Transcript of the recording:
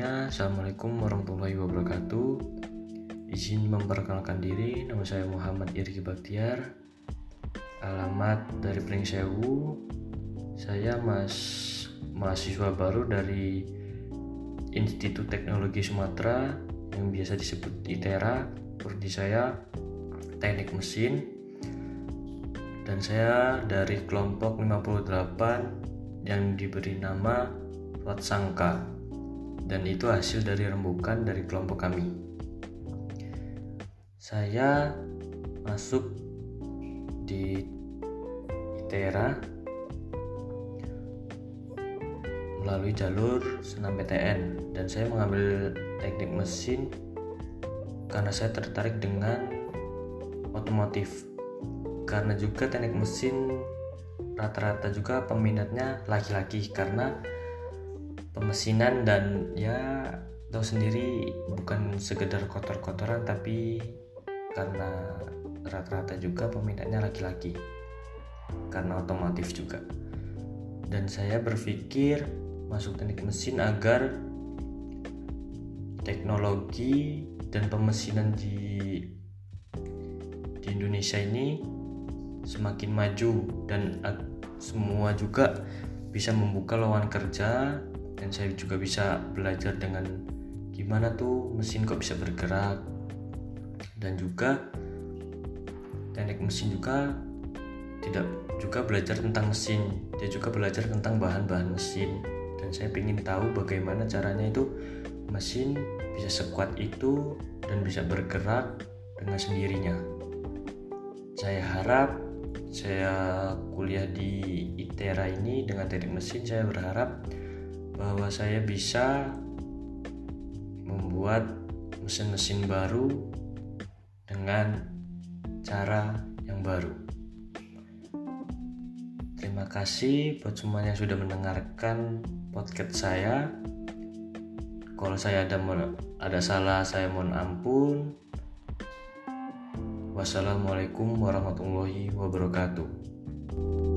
Assalamualaikum warahmatullahi wabarakatuh. Izin memperkenalkan diri, nama saya Muhammad Irki Baktiar. Alamat dari Pringsewu. Saya mas mahasiswa baru dari Institut Teknologi Sumatera yang biasa disebut ITERA. Prodi saya Teknik Mesin. Dan saya dari kelompok 58 yang diberi nama Watsangka dan itu hasil dari rembukan dari kelompok kami. Saya masuk di ITERA melalui jalur senam PTN dan saya mengambil teknik mesin karena saya tertarik dengan otomotif karena juga teknik mesin rata-rata juga peminatnya laki-laki karena pemesinan dan ya tahu sendiri bukan sekedar kotor-kotoran tapi karena rata-rata juga peminatnya laki-laki. Karena otomotif juga. Dan saya berpikir masuk teknik mesin agar teknologi dan pemesinan di di Indonesia ini semakin maju dan semua juga bisa membuka lowongan kerja dan saya juga bisa belajar dengan gimana tuh mesin kok bisa bergerak. Dan juga teknik mesin juga tidak juga belajar tentang mesin. Dia juga belajar tentang bahan-bahan mesin. Dan saya ingin tahu bagaimana caranya itu mesin bisa sekuat itu dan bisa bergerak dengan sendirinya. Saya harap saya kuliah di ITERA ini dengan teknik mesin saya berharap bahwa saya bisa membuat mesin-mesin baru dengan cara yang baru. Terima kasih buat semua yang sudah mendengarkan podcast saya. Kalau saya ada ada salah, saya mohon ampun. Wassalamualaikum warahmatullahi wabarakatuh.